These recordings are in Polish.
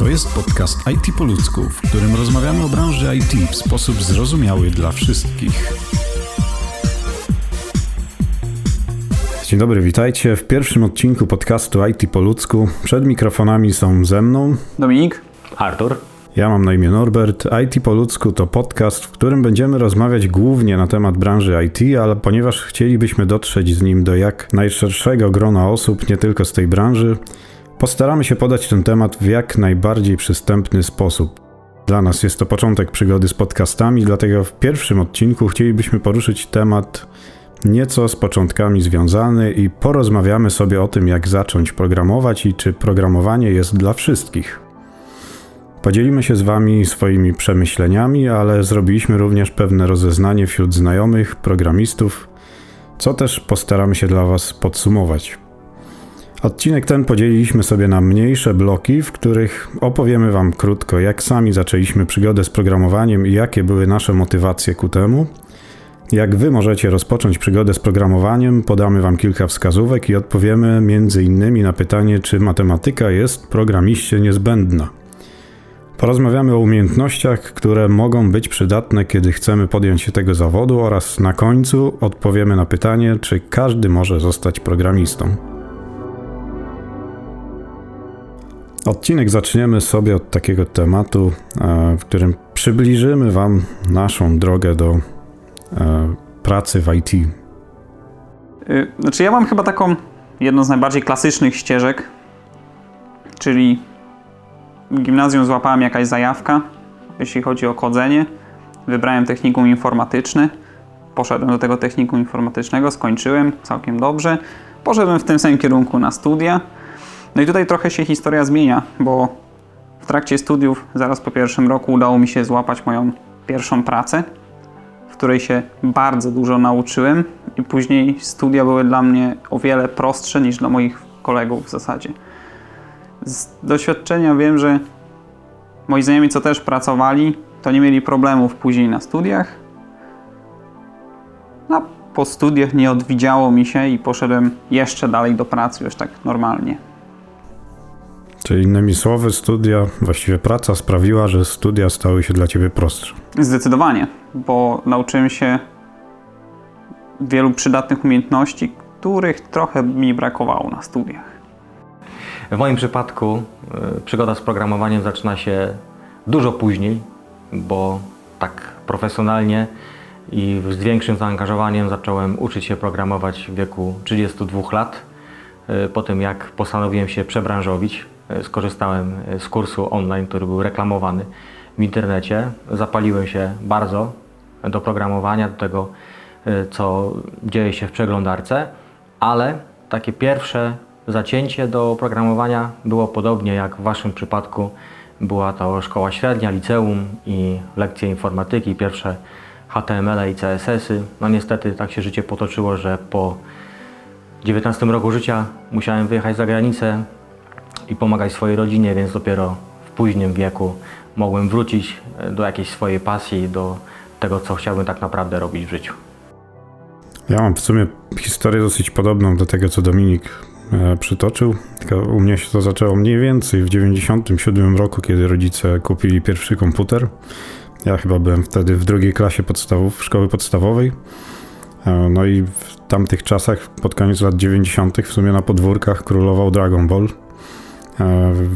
To jest podcast IT po ludzku, w którym rozmawiamy o branży IT w sposób zrozumiały dla wszystkich. Dzień dobry, witajcie w pierwszym odcinku podcastu IT po ludzku. Przed mikrofonami są ze mną Dominik. Artur. Ja mam na imię Norbert. IT po ludzku to podcast, w którym będziemy rozmawiać głównie na temat branży IT, ale ponieważ chcielibyśmy dotrzeć z nim do jak najszerszego grona osób, nie tylko z tej branży, postaramy się podać ten temat w jak najbardziej przystępny sposób. Dla nas jest to początek przygody z podcastami, dlatego w pierwszym odcinku chcielibyśmy poruszyć temat nieco z początkami związany i porozmawiamy sobie o tym, jak zacząć programować i czy programowanie jest dla wszystkich. Podzielimy się z Wami swoimi przemyśleniami, ale zrobiliśmy również pewne rozeznanie wśród znajomych, programistów, co też postaramy się dla Was podsumować. Odcinek ten podzieliliśmy sobie na mniejsze bloki, w których opowiemy Wam krótko, jak sami zaczęliśmy przygodę z programowaniem i jakie były nasze motywacje ku temu. Jak Wy możecie rozpocząć przygodę z programowaniem, podamy Wam kilka wskazówek i odpowiemy m.in. na pytanie, czy matematyka jest programiście niezbędna. Porozmawiamy o umiejętnościach, które mogą być przydatne, kiedy chcemy podjąć się tego zawodu, oraz na końcu odpowiemy na pytanie, czy każdy może zostać programistą. Odcinek zaczniemy sobie od takiego tematu, e, w którym przybliżymy Wam naszą drogę do e, pracy w IT. Y, znaczy, ja mam chyba taką jedną z najbardziej klasycznych ścieżek, czyli gimnazjum złapałem jakaś zajawka, jeśli chodzi o kodzenie. Wybrałem technikum informatyczny. Poszedłem do tego technikum informatycznego, skończyłem całkiem dobrze. Poszedłem w tym samym kierunku na studia. No i tutaj trochę się historia zmienia, bo w trakcie studiów, zaraz po pierwszym roku, udało mi się złapać moją pierwszą pracę, w której się bardzo dużo nauczyłem, i później studia były dla mnie o wiele prostsze niż dla moich kolegów w zasadzie. Z doświadczenia wiem, że moi znajomi, co też pracowali, to nie mieli problemów później na studiach. A po studiach nie odwidziało mi się i poszedłem jeszcze dalej do pracy, już tak normalnie. Czyli innymi słowy, studia, właściwie praca sprawiła, że studia stały się dla Ciebie prostsze. Zdecydowanie, bo nauczyłem się wielu przydatnych umiejętności, których trochę mi brakowało na studiach. W moim przypadku y, przygoda z programowaniem zaczyna się dużo później, bo tak profesjonalnie i z większym zaangażowaniem zacząłem uczyć się programować w wieku 32 lat. Y, Po tym jak postanowiłem się przebranżowić, skorzystałem z kursu online, który był reklamowany w internecie. Zapaliłem się bardzo do programowania, do tego co dzieje się w przeglądarce, ale takie pierwsze zacięcie do programowania było podobnie jak w Waszym przypadku. Była to szkoła średnia, liceum i lekcje informatyki, pierwsze HTML i CSS-y. No niestety tak się życie potoczyło, że po 19 roku życia musiałem wyjechać za granicę i pomagać swojej rodzinie, więc dopiero w późnym wieku mogłem wrócić do jakiejś swojej pasji, do tego, co chciałbym tak naprawdę robić w życiu. Ja mam w sumie historię dosyć podobną do tego, co Dominik e, przytoczył. Tylko u mnie się to zaczęło mniej więcej w 97 roku, kiedy rodzice kupili pierwszy komputer. Ja chyba byłem wtedy w drugiej klasie podstawów, szkoły podstawowej. E, No i w tamtych czasach, pod koniec lat 90., w sumie na podwórkach królował Dragon Ball.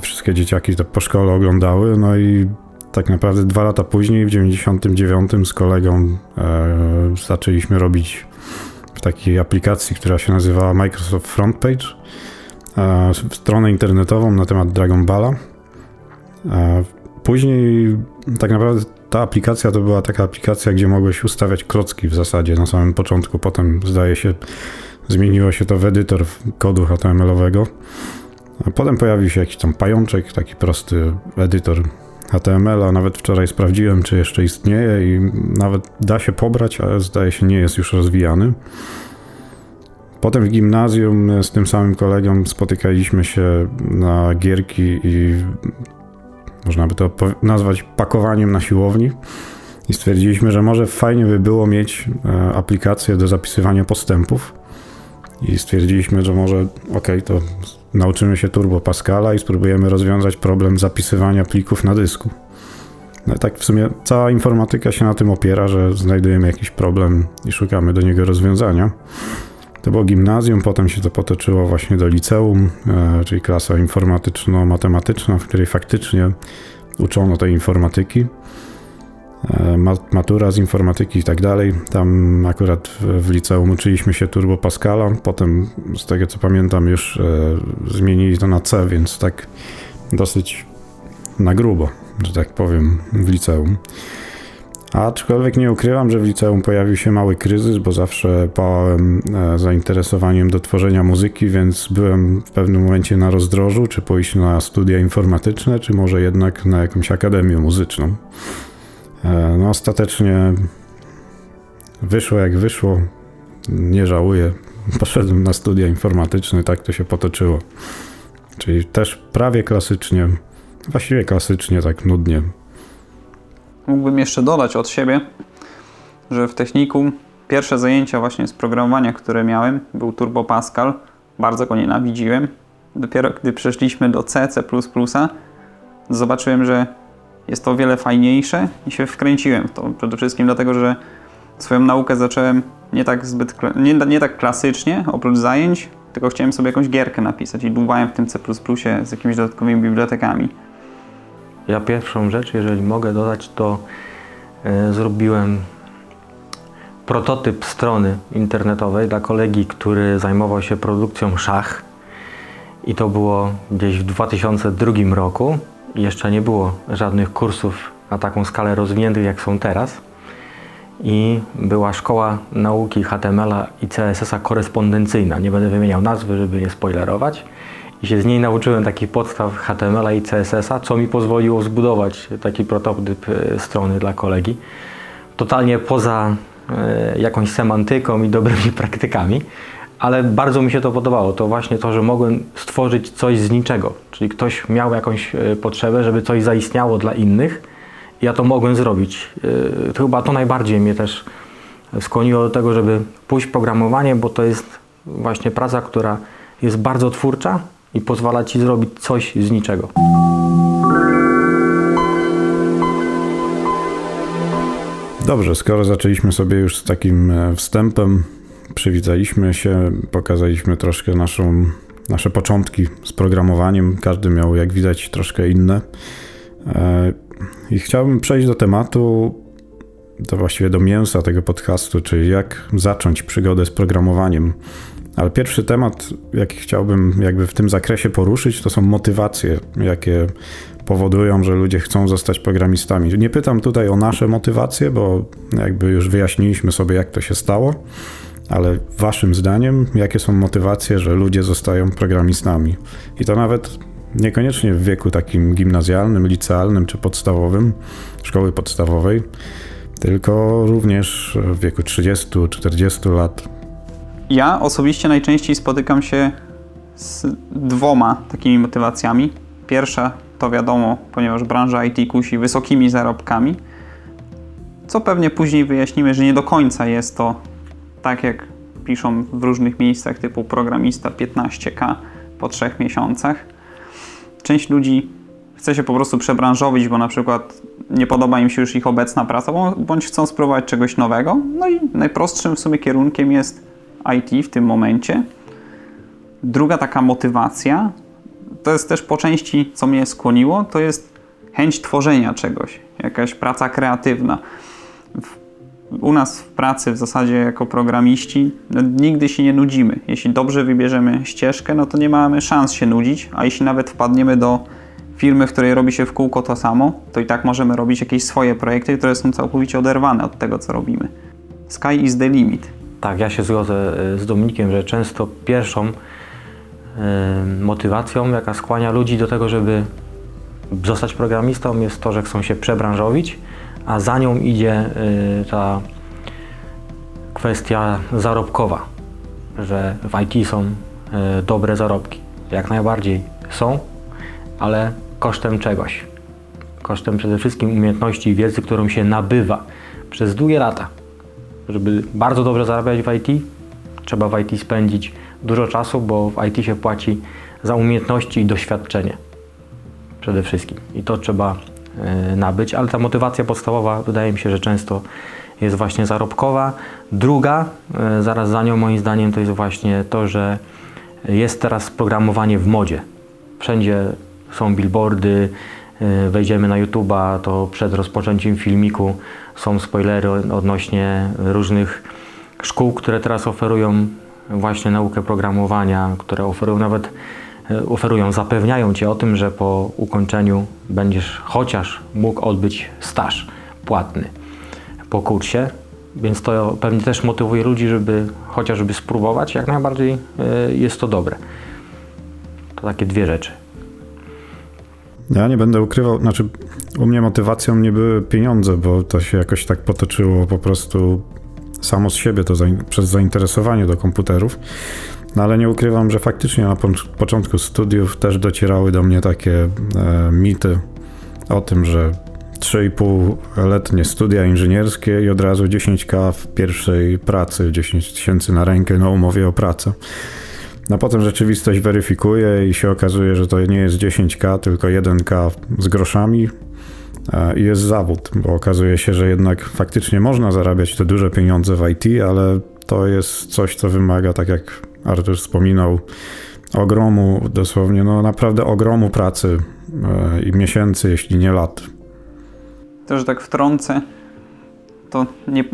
Wszystkie dzieciaki to po szkole oglądały, no i tak naprawdę dwa lata później, w 99 z kolegą e, zaczęliśmy robić w takiej aplikacji, która się nazywała Microsoft Frontpage, e, stronę internetową na temat Dragon Balla. E, później tak naprawdę ta aplikacja to była taka aplikacja, gdzie mogłeś ustawiać klocki w zasadzie na samym początku. Potem zdaje się zmieniło się to w edytor kodu HTML-owego. A potem pojawił się jakiś tam pajączek, taki prosty edytor HTML-a. Nawet wczoraj sprawdziłem, czy jeszcze istnieje i nawet da się pobrać, ale zdaje się nie jest już rozwijany. Potem w gimnazjum z tym samym kolegą spotykaliśmy się na gierki i można by to nazwać pakowaniem na siłowni. I stwierdziliśmy, że może fajnie by było mieć e, aplikację do zapisywania postępów. I stwierdziliśmy, że może okej, to nauczymy się Turbo Pascala i spróbujemy rozwiązać problem zapisywania plików na dysku. No i tak w sumie cała informatyka się na tym opiera, że znajdujemy jakiś problem i szukamy do niego rozwiązania. To było gimnazjum, potem się to potoczyło właśnie do liceum, e, czyli klasa informatyczno-matematyczna, w której faktycznie uczono tej informatyki. E, matura z informatyki i tak dalej. Tam akurat w liceum uczyliśmy się Turbo Pascala, potem z tego co pamiętam już e, zmienili to na C, więc tak dosyć na grubo, że tak powiem, w liceum. Aczkolwiek nie ukrywam, że w liceum pojawił się mały kryzys, bo zawsze pałałem e, zainteresowaniem do tworzenia muzyki, więc byłem w pewnym momencie na rozdrożu, czy pójść na studia informatyczne, czy może jednak na jakąś akademię muzyczną. E, no ostatecznie wyszło jak wyszło. Nie żałuję. Poszedłem na studia informatyczne, tak to się potoczyło. Czyli też prawie klasycznie, właściwie klasycznie, tak nudnie. Mógłbym jeszcze dodać od siebie, że w technikum pierwsze zajęcia właśnie z programowania, które miałem, był Turbo Pascal. Bardzo go nienawidziłem. Dopiero gdy przeszliśmy do C, C++, zobaczyłem, że jest to o wiele fajniejsze i się wkręciłem w to. Przede wszystkim dlatego, że swoją naukę zacząłem nie tak zbyt, nie, nie tak klasycznie, oprócz zajęć, tylko chciałem sobie jakąś gierkę napisać i dłubałem w tym C++ z jakimiś dodatkowymi bibliotekami. Ja pierwszą rzecz, jeżeli mogę dodać, to e, zrobiłem prototyp strony internetowej dla kolegi, który zajmował się produkcją szach. I to było gdzieś w 2002 roku jeszcze nie było żadnych kursów na taką skalę rozwiniętych jak są teraz. I była szkoła nauki HTML-a i CSS-a korespondencyjna. Nie będę wymieniał nazwy, żeby nie spoilerować. I się z niej nauczyłem takich podstaw HTML-a i CSS-a, co mi pozwoliło zbudować taki prototyp e, strony dla kolegi. Totalnie poza e, jakąś semantyką i dobrymi praktykami ale bardzo mi się to podobało. To właśnie to, że mogłem stworzyć coś z niczego. Czyli ktoś miał jakąś e, potrzebę, żeby coś zaistniało dla innych. Ja to mogłem zrobić. E, chyba to najbardziej mnie też skłoniło do tego, żeby pójść w programowanie, bo to jest właśnie praca, która jest bardzo twórcza i pozwala ci zrobić coś z niczego. Dobrze, skoro zaczęliśmy sobie już z takim e, wstępem przywitaliśmy się, pokazaliśmy troszkę naszą, nasze początki z programowaniem. Każdy miał, jak widać, troszkę inne. E, I chciałbym przejść do tematu, to właściwie do mięsa tego podcastu, czyli jak zacząć przygodę z programowaniem. Ale pierwszy temat, jaki chciałbym jakby w tym zakresie poruszyć, to są motywacje, jakie powodują, że ludzie chcą zostać programistami. Nie pytam tutaj o nasze motywacje, bo jakby już wyjaśniliśmy sobie, jak to się stało. Ale waszym zdaniem, jakie są motywacje, że ludzie zostają programistami? I to nawet niekoniecznie w wieku takim gimnazjalnym, licealnym czy podstawowym, szkoły podstawowej, tylko również w wieku 30-40 lat. Ja osobiście najczęściej spotykam się z dwoma takimi motywacjami. Pierwsza to wiadomo, ponieważ branża IT kusi wysokimi zarobkami, co pewnie później wyjaśnimy, że nie do końca jest to tak jak piszą w różnych miejscach typu programista 15k po trzech miesiącach. Część ludzi chce się po prostu przebranżowić, bo na przykład nie podoba im się już ich obecna praca, bądź chcą spróbować czegoś nowego. No i najprostszym w sumie kierunkiem jest IT w tym momencie. Druga taka motywacja, to jest też po części, co mnie skłoniło, to jest chęć tworzenia czegoś, jakaś praca kreatywna u nas w pracy w zasadzie jako programiści no, nigdy się nie nudzimy. Jeśli dobrze wybierzemy ścieżkę, no to nie mamy szans się nudzić, a jeśli nawet wpadniemy do firmy, w której robi się w kółko to samo, to i tak możemy robić jakieś swoje projekty, które są całkowicie oderwane od tego, co robimy. Sky is the limit. Tak, ja się zgodzę e, z Dominikiem, że często pierwszą y, motywacją, jaka skłania ludzi do tego, żeby zostać programistą, jest to, że chcą się przebranżowić a za nią idzie y, ta kwestia zarobkowa, że w IT są y, dobre zarobki. Jak najbardziej są, ale kosztem czegoś. Kosztem przede wszystkim umiejętności i wiedzy, którą się nabywa przez długie lata. Żeby bardzo dobrze zarabiać w IT, trzeba w IT spędzić dużo czasu, bo w IT się płaci za umiejętności i doświadczenie przede wszystkim. I to trzeba nabyć, ale ta motywacja podstawowa wydaje mi się, że często jest właśnie zarobkowa. Druga, e, zaraz za nią moim zdaniem, to jest właśnie to, że jest teraz programowanie w modzie. Wszędzie są billboardy, e, wejdziemy na YouTube'a, to przed rozpoczęciem filmiku są spoilery odnośnie różnych szkół, które teraz oferują właśnie naukę programowania, które oferują nawet e, oferują, zapewniają Cię o tym, że po ukończeniu będziesz chociaż mógł odbyć staż płatny po kursie, więc to pewnie też motywuje ludzi, żeby chociażby spróbować. Jak najbardziej e, jest to dobre. To takie dwie rzeczy. Ja nie będę ukrywał, znaczy u mnie motywacją nie były pieniądze, bo to się jakoś tak potoczyło po prostu samo z siebie, to za, przez zainteresowanie do komputerów. No ale nie ukrywam, że faktycznie na po, początku studiów też docierały do mnie takie e, mity o tym, że 3,5-letnie studia inżynierskie i od razu 10k w pierwszej pracy, 10 tysięcy na rękę na umowie o pracę. No potem rzeczywistość weryfikuje i się okazuje, że to nie jest 10k, tylko 1k z groszami e, i jest zawód, bo okazuje się, że jednak faktycznie można zarabiać te duże pieniądze w IT, ale to jest coś, co wymaga, tak jak Artur wspominał, ogromu, dosłownie, no naprawdę ogromu pracy e, i miesięcy, jeśli nie lat. To, że tak wtrącę, to nie,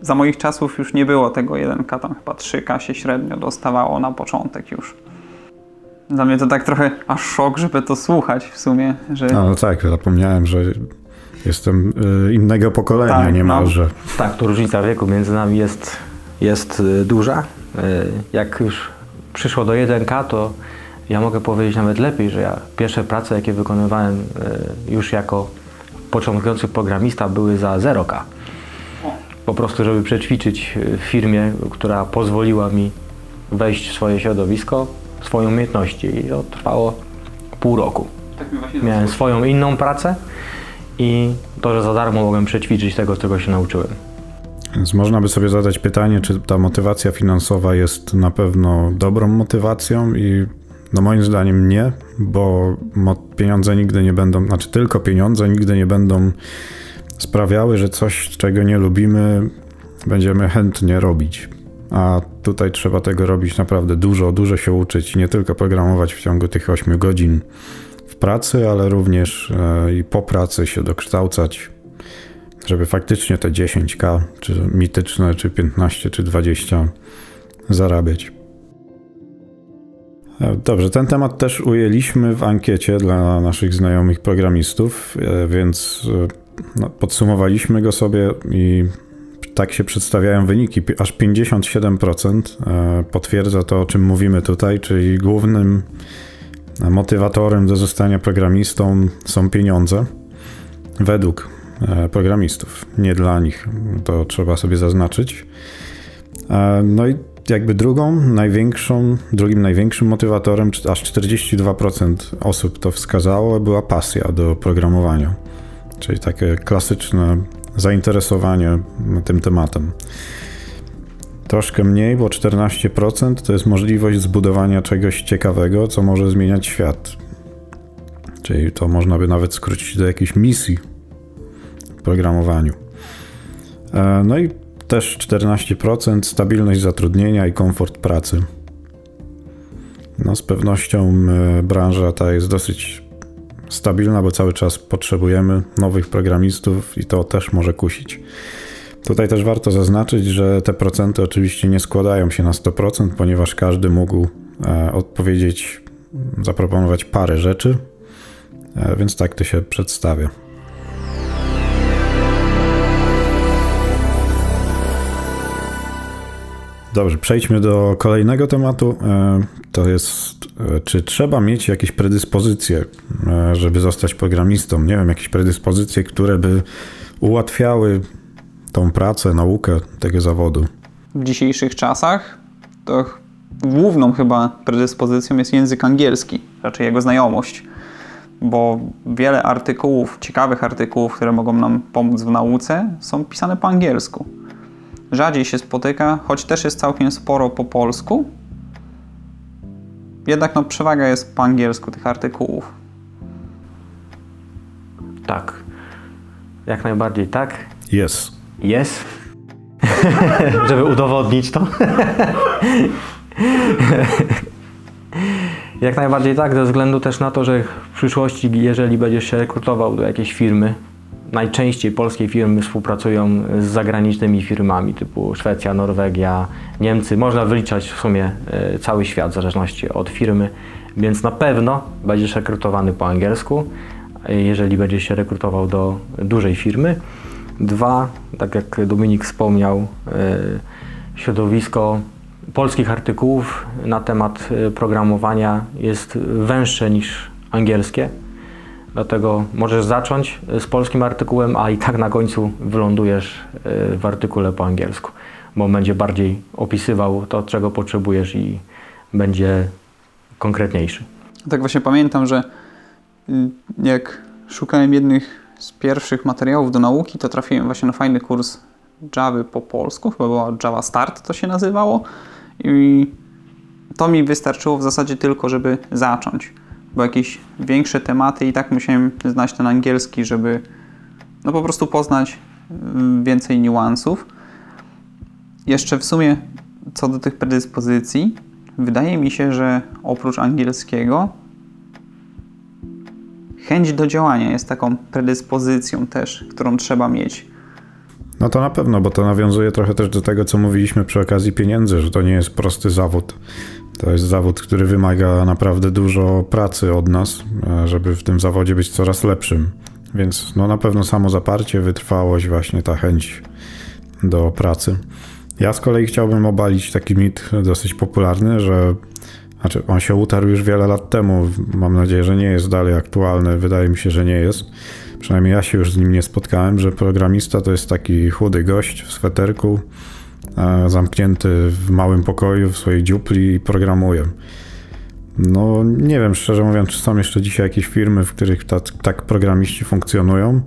za moich czasów już nie było tego 1K, tam chyba 3K się średnio dostawało na początek już. Dla mnie to tak trochę aż szok, żeby to słuchać w sumie. Że... No, no tak, zapomniałem, że jestem y, innego pokolenia tak, niemalże. No. Tak, to różnica wieku między nami jest, jest y, duża. Y, jak już przyszło do 1K, to ja mogę powiedzieć nawet lepiej, że ja pierwsze prace, jakie wykonywałem już jako początkujący programista były za 0K po prostu, żeby przećwiczyć w firmie, która pozwoliła mi wejść w swoje środowisko, swoje umiejętności i to trwało pół roku. Tak Miałem swoją inną pracę i to, że za darmo mogłem przećwiczyć tego, czego się nauczyłem. Więc można by sobie zadać pytanie, czy ta motywacja finansowa jest na pewno dobrą motywacją i no moim zdaniem nie, bo pieniądze nigdy nie będą, znaczy tylko pieniądze nigdy nie będą sprawiały, że coś, czego nie lubimy, będziemy chętnie robić. A tutaj trzeba tego robić naprawdę dużo, dużo się uczyć, nie tylko programować w ciągu tych 8 godzin w pracy, ale również e, i po pracy się dokształcać, żeby faktycznie te 10k, czy mityczne, czy 15, czy 20 zarabiać. E, dobrze, ten temat też ujęliśmy w ankiecie dla naszych znajomych programistów, e, więc no, podsumowaliśmy go sobie i tak się przedstawiają wyniki. Aż 57% e, potwierdza to, o czym mówimy tutaj, czyli głównym motywatorem do zostania programistą są pieniądze. Według e, programistów, nie dla nich, to trzeba sobie zaznaczyć. E, no i jakby drugą największą, drugim największym motywatorem, aż 42% osób to wskazało, była pasja do programowania czyli takie klasyczne zainteresowanie tym tematem. Troszkę mniej, bo 14% to jest możliwość zbudowania czegoś ciekawego, co może zmieniać świat. Czyli to można by nawet skrócić do jakiejś misji programowaniu. E, no i też 14% stabilność zatrudnienia i komfort pracy. No z pewnością e, branża ta jest dosyć stabilna, bo cały czas potrzebujemy nowych programistów i to też może kusić. Tutaj też warto zaznaczyć, że te procenty oczywiście nie składają się na 100%, ponieważ każdy mógł e, odpowiedzieć, zaproponować parę rzeczy, więc tak to się przedstawia. Dobrze, przejdźmy do kolejnego tematu. E, to jest, e, czy trzeba mieć jakieś predyspozycje, e, żeby zostać programistą? Nie wiem, jakieś predyspozycje, które by ułatwiały tą pracę, naukę tego zawodu. W dzisiejszych czasach to główną chyba predyspozycją jest język angielski, raczej jego znajomość, bo wiele artykułów, ciekawych artykułów, które mogą nam pomóc w nauce, są pisane po angielsku rzadziej się spotyka, choć też jest całkiem sporo po polsku, jednak no, przewaga jest po angielsku tych artykułów. Tak. Jak najbardziej tak. Jest. Jest. Żeby udowodnić to. Jak najbardziej tak, ze względu też na to, że w przyszłości, jeżeli będziesz się rekrutował do jakiejś firmy, najczęściej polskie firmy współpracują z zagranicznymi firmami typu Szwecja, Norwegia, Niemcy. Można wyliczać w sumie e, cały świat w zależności od firmy, więc na pewno będziesz rekrutowany po angielsku, e, jeżeli będziesz się rekrutował do dużej firmy. Dwa, tak jak Dominik wspomniał, e, środowisko polskich artykułów na temat programowania jest węższe niż angielskie. Dlatego możesz zacząć z polskim artykułem, a i tak na końcu wylądujesz e, w artykule po angielsku, bo będzie bardziej opisywał to, czego potrzebujesz i będzie konkretniejszy. Tak właśnie pamiętam, że y, jak szukałem jednych z pierwszych materiałów do nauki, to trafiłem właśnie na fajny kurs Java po polsku, chyba była Java Start to się nazywało i to mi wystarczyło w zasadzie tylko, żeby zacząć bo jakieś większe tematy i tak musiałem znać ten angielski, żeby no po prostu poznać mm, więcej niuansów. Jeszcze w sumie co do tych predyspozycji, wydaje mi się, że oprócz angielskiego chęć do działania jest taką predyspozycją też, którą trzeba mieć. No to na pewno, bo to nawiązuje trochę też do tego, co mówiliśmy przy okazji pieniędzy, że to nie jest prosty zawód. To jest zawód, który wymaga naprawdę dużo pracy od nas, e, żeby w tym zawodzie być coraz lepszym. Więc no na pewno samo zaparcie, wytrwałość, właśnie ta chęć do pracy. Ja z kolei chciałbym obalić taki mit dosyć popularny, że znaczy on się utarł już wiele lat temu. Mam nadzieję, że nie jest dalej aktualny. Wydaje mi się, że nie jest. Przynajmniej ja się już z nim nie spotkałem, że programista to jest taki chudy gość w sweterku, zamknięty w małym pokoju w swojej dziupli i programuje. No nie wiem, szczerze mówiąc, czy są jeszcze dzisiaj jakieś firmy, w których tak, tak programiści funkcjonują.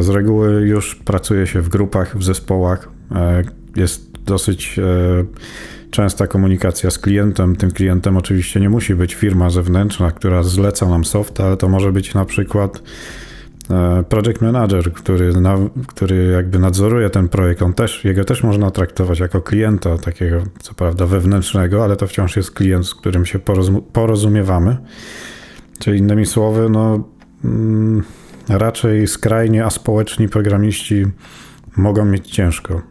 Z reguły już pracuje się w grupach, w zespołach. E, jest dosyć e, częsta komunikacja z klientem. Tym klientem oczywiście nie musi być firma zewnętrzna, która zleca nam soft, ale to może być na przykład E, project manager, który, na, który jakby nadzoruje ten projekt, on też, jego też można traktować jako klienta, takiego co prawda wewnętrznego, ale to wciąż jest klient, z którym się porozum porozumiewamy. Czyli innymi słowy, no mm, raczej skrajnie aspołeczni programiści mogą mieć ciężko.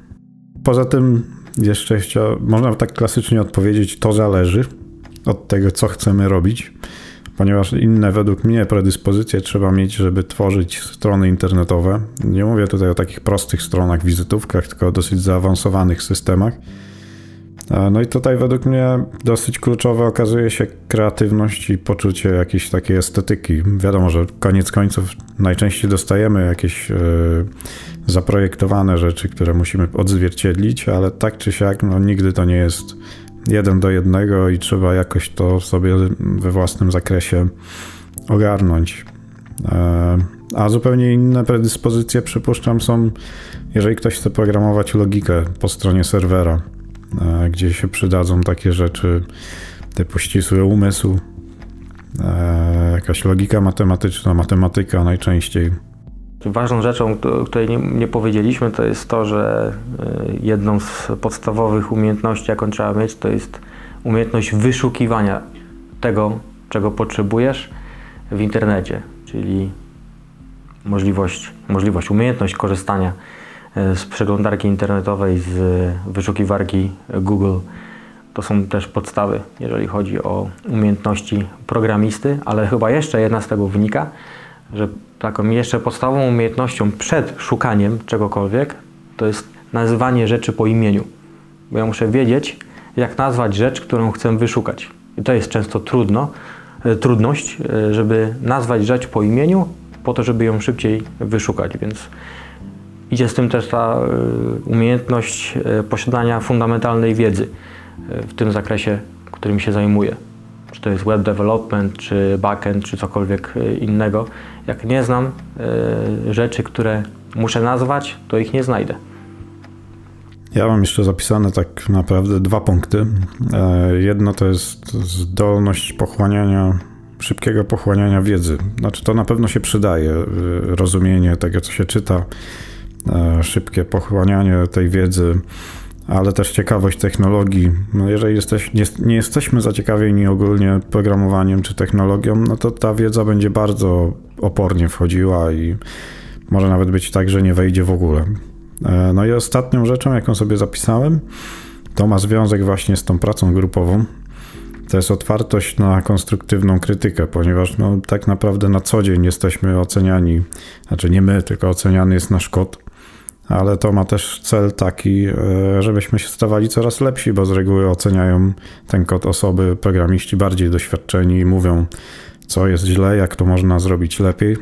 Poza tym jeszcze chciał, można tak klasycznie odpowiedzieć, to zależy od tego, co chcemy robić ponieważ inne według mnie predyspozycje trzeba mieć, żeby tworzyć strony internetowe. Nie mówię tutaj o takich prostych stronach, wizytówkach, tylko o dosyć zaawansowanych systemach. No i tutaj według mnie dosyć kluczowe okazuje się kreatywność i poczucie jakiejś takiej estetyki. Wiadomo, że koniec końców najczęściej dostajemy jakieś e, zaprojektowane rzeczy, które musimy odzwierciedlić, ale tak czy siak no, nigdy to nie jest jeden do jednego i trzeba jakoś to sobie we własnym zakresie ogarnąć. E, a zupełnie inne predyspozycje, przypuszczam, są, jeżeli ktoś chce programować logikę po stronie serwera, e, gdzie się przydadzą takie rzeczy typu ścisły umysł, e, jakaś logika matematyczna, matematyka najczęściej. Ważną rzeczą, o której nie, nie, powiedzieliśmy, to jest to, że e, jedną z podstawowych umiejętności, jaką trzeba mieć, to jest umiejętność wyszukiwania tego, czego potrzebujesz w internecie, czyli możliwość, możliwość umiejętność korzystania e, z przeglądarki internetowej, z wyszukiwarki Google. To są też podstawy, jeżeli chodzi o umiejętności programisty, ale chyba jeszcze jedna z tego wynika, że taką jeszcze podstawową umiejętnością przed szukaniem czegokolwiek to jest nazywanie rzeczy po imieniu. Bo ja muszę wiedzieć, jak nazwać rzecz, którą chcę wyszukać. I to jest często trudno, e, trudność, e, żeby nazwać rzecz po imieniu, po to, żeby ją szybciej wyszukać. Więc idzie z tym też ta e, umiejętność posiadania fundamentalnej wiedzy w tym zakresie, którym się zajmuję czy to jest web development, czy backend, czy cokolwiek e, innego. Jak nie znam y, rzeczy, które muszę nazwać, to ich nie znajdę. Ja mam jeszcze zapisane tak naprawdę dwa punkty. E, jedno to jest zdolność pochłaniania, szybkiego pochłaniania wiedzy. Znaczy to na pewno się przydaje, rozumienie tego, co się czyta, szybkie pochłanianie tej wiedzy, ale też ciekawość technologii. No jeżeli jesteś, nie, nie jesteśmy zaciekawieni ogólnie programowaniem czy technologią, no to ta wiedza będzie bardzo opornie wchodziła i może nawet być tak, że nie wejdzie w ogóle. E, no i ostatnią rzeczą, jaką sobie zapisałem, to ma związek właśnie z tą pracą grupową. To jest otwartość na konstruktywną krytykę, ponieważ no, tak naprawdę na co dzień jesteśmy oceniani, znaczy nie my, tylko oceniany jest nasz kod, ale to ma też cel taki, e, żebyśmy się stawali coraz lepsi, bo z reguły oceniają ten kod osoby, programiści bardziej doświadczeni i mówią, co jest źle, jak to można zrobić lepiej.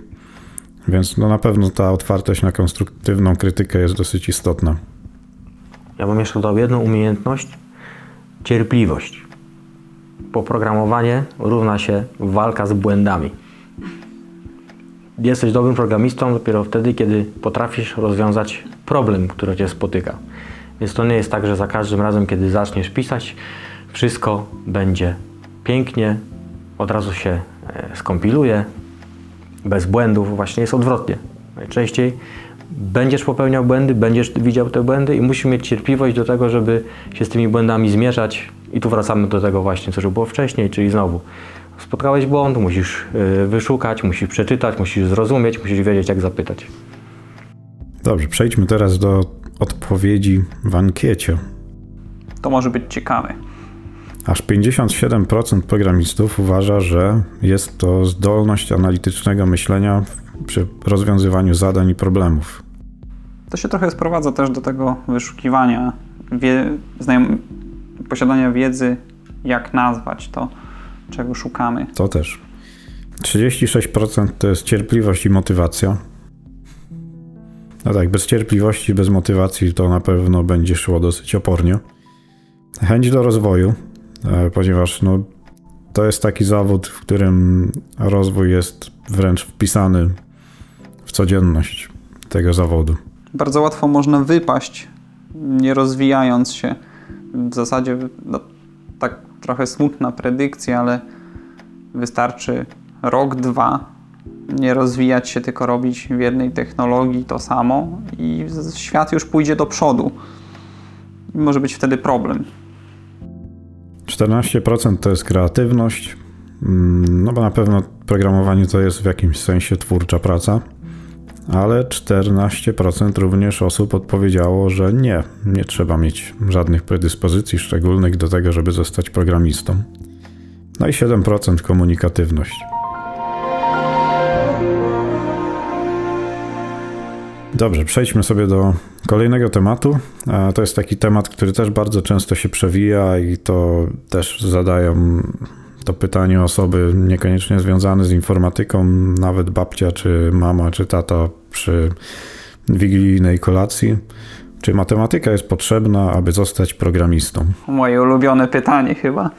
Więc no na pewno ta otwartość na konstruktywną krytykę jest dosyć istotna. Ja bym jeszcze dodał jedną umiejętność cierpliwość. Poprogramowanie równa się walka z błędami. Jesteś dobrym programistą dopiero wtedy, kiedy potrafisz rozwiązać problem, który cię spotyka. Więc to nie jest tak, że za każdym razem, kiedy zaczniesz pisać, wszystko będzie pięknie, od razu się e, skompiluje, bez błędów, właśnie jest odwrotnie. Najczęściej będziesz popełniał błędy, będziesz widział te błędy i musisz mieć cierpliwość do tego, żeby się z tymi błędami zmierzać. I tu wracamy do tego właśnie, co już było wcześniej, czyli znowu spotkałeś błąd, musisz y, wyszukać, musisz przeczytać, musisz zrozumieć, musisz wiedzieć, jak zapytać. Dobrze, przejdźmy teraz do odpowiedzi w ankiecie. To może być ciekawe. Aż 57% programistów uważa, że jest to zdolność analitycznego myślenia przy rozwiązywaniu zadań i problemów. To się trochę sprowadza też do tego wyszukiwania, wie, znajom, posiadania wiedzy, jak nazwać to, czego szukamy. To też. 36% to jest cierpliwość i motywacja. No tak, bez cierpliwości, bez motywacji to na pewno będzie szło dosyć opornie. Chęć do rozwoju, E, ponieważ no, to jest taki zawód, w którym rozwój jest wręcz wpisany w codzienność tego zawodu. Bardzo łatwo można wypaść, nie rozwijając się. W zasadzie no, tak trochę smutna predykcja, ale wystarczy rok, dwa nie rozwijać się, tylko robić w jednej technologii to samo i świat już pójdzie do przodu. I może być wtedy problem. 14% to jest kreatywność, mm, no bo na pewno programowanie to jest w jakimś sensie twórcza praca, ale 14% również osób odpowiedziało, że nie, nie trzeba mieć żadnych predyspozycji szczególnych do tego, żeby zostać programistą. No i 7% komunikatywność. Dobrze, przejdźmy sobie do kolejnego tematu. To jest taki temat, który też bardzo często się przewija i to też zadają to pytanie osoby niekoniecznie związane z informatyką, nawet babcia, czy mama, czy tata przy wigilijnej kolacji. Czy matematyka jest potrzebna, aby zostać programistą? Moje ulubione pytanie chyba.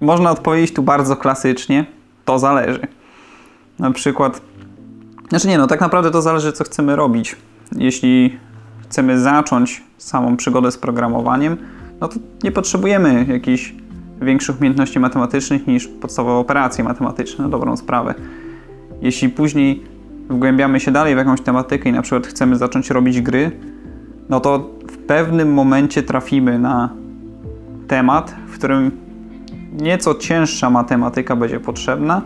Można odpowiedzieć tu bardzo klasycznie. To zależy. Na przykład znaczy nie, no tak naprawdę to zależy, co chcemy robić. Jeśli chcemy zacząć samą przygodę z programowaniem, no to nie potrzebujemy jakichś większych umiejętności matematycznych niż podstawowe operacje matematyczne, na dobrą sprawę. Jeśli później wgłębiamy się dalej w jakąś tematykę i na przykład chcemy zacząć robić gry, no to w pewnym momencie trafimy na temat, w którym nieco cięższa matematyka będzie potrzebna,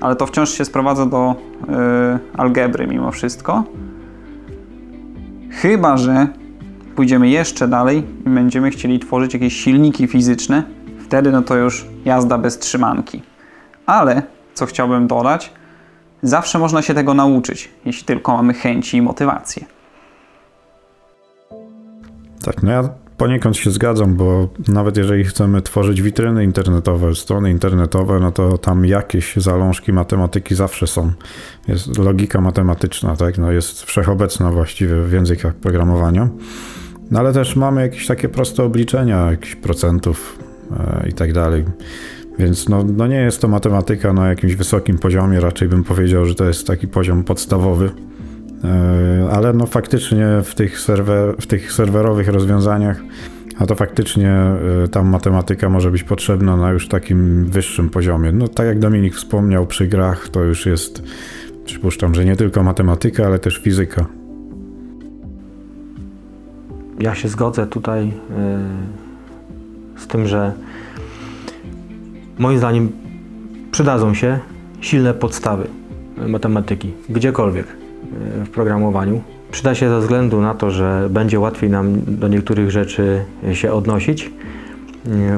ale to wciąż się sprowadza do y, algebry mimo wszystko. Chyba, że pójdziemy jeszcze dalej i będziemy chcieli tworzyć jakieś silniki fizyczne, wtedy no to już jazda bez trzymanki. Ale, co chciałbym dodać, zawsze można się tego nauczyć, jeśli tylko mamy chęci i motywację. Tak, no ja Poniekąd się zgadzam, bo nawet jeżeli chcemy tworzyć witryny internetowe, strony internetowe, no to tam jakieś zalążki matematyki zawsze są. Jest logika matematyczna, tak? No jest wszechobecna właściwie w językach programowania. No ale też mamy jakieś takie proste obliczenia, jakichś procentów e, i tak dalej. Więc no, no nie jest to matematyka na jakimś wysokim poziomie, raczej bym powiedział, że to jest taki poziom podstawowy. E, ale no faktycznie w tych, serwer, w tych serwerowych rozwiązaniach, a to faktycznie e, tam matematyka może być potrzebna na już takim wyższym poziomie. No tak jak Dominik wspomniał, przy grach to już jest, przypuszczam, że nie tylko matematyka, ale też fizyka. Ja się zgodzę tutaj z tym, że moim zdaniem przydadzą się silne podstawy matematyki, gdziekolwiek e, w programowaniu. Przyda się ze względu na to, że będzie łatwiej nam do niektórych rzeczy się odnosić,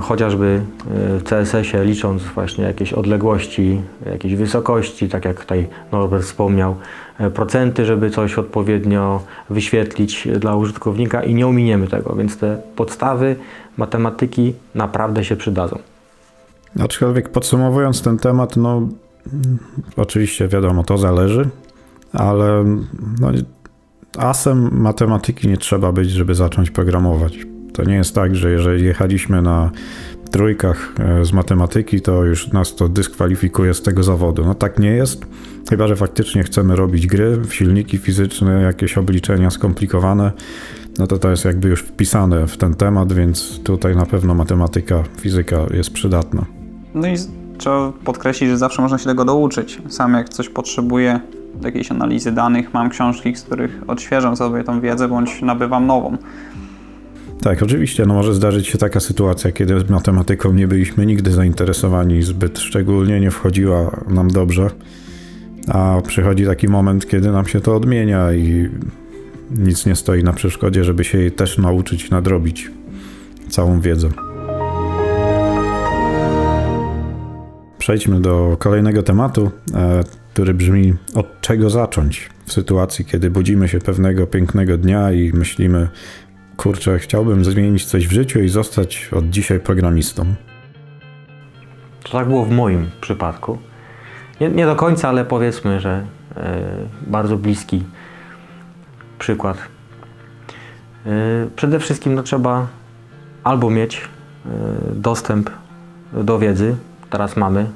chociażby e, w CSS-ie licząc właśnie jakieś odległości, jakieś wysokości, tak jak tutaj Norbert wspomniał, procenty, żeby coś odpowiednio wyświetlić dla użytkownika i nie ominiemy tego, więc te podstawy matematyki naprawdę się przydadzą. Aczkolwiek podsumowując ten temat, no oczywiście wiadomo, to zależy, ale no, asem matematyki nie trzeba być, żeby zacząć programować. To nie jest tak, że jeżeli jechaliśmy na trójkach e, z matematyki, to już nas to dyskwalifikuje z tego zawodu. No tak nie jest, chyba że faktycznie chcemy robić gry, silniki fizyczne, jakieś obliczenia skomplikowane, no to to jest jakby już wpisane w ten temat, więc tutaj na pewno matematyka, fizyka jest przydatna. No i trzeba podkreślić, że zawsze można się tego douczyć. Sam jak coś potrzebuję jakiejś analizy danych, mam książki, z których odświeżam sobie tą wiedzę, bądź nabywam nową. Tak, oczywiście. No może zdarzyć się taka sytuacja, kiedy z matematyką nie byliśmy nigdy zainteresowani zbyt szczególnie, nie wchodziła nam dobrze, a przychodzi taki moment, kiedy nam się to odmienia i nic nie stoi na przeszkodzie, żeby się jej też nauczyć, nadrobić całą wiedzę. Przejdźmy do kolejnego tematu, e, który brzmi: od czego zacząć w sytuacji, kiedy budzimy się pewnego pięknego dnia i myślimy, kurczę, chciałbym zmienić coś w życiu i zostać od dzisiaj programistą. To tak było w moim przypadku. Nie, nie do końca, ale powiedzmy, że e, bardzo bliski przykład. E, przede wszystkim no, trzeba albo mieć e, dostęp do wiedzy, teraz mamy,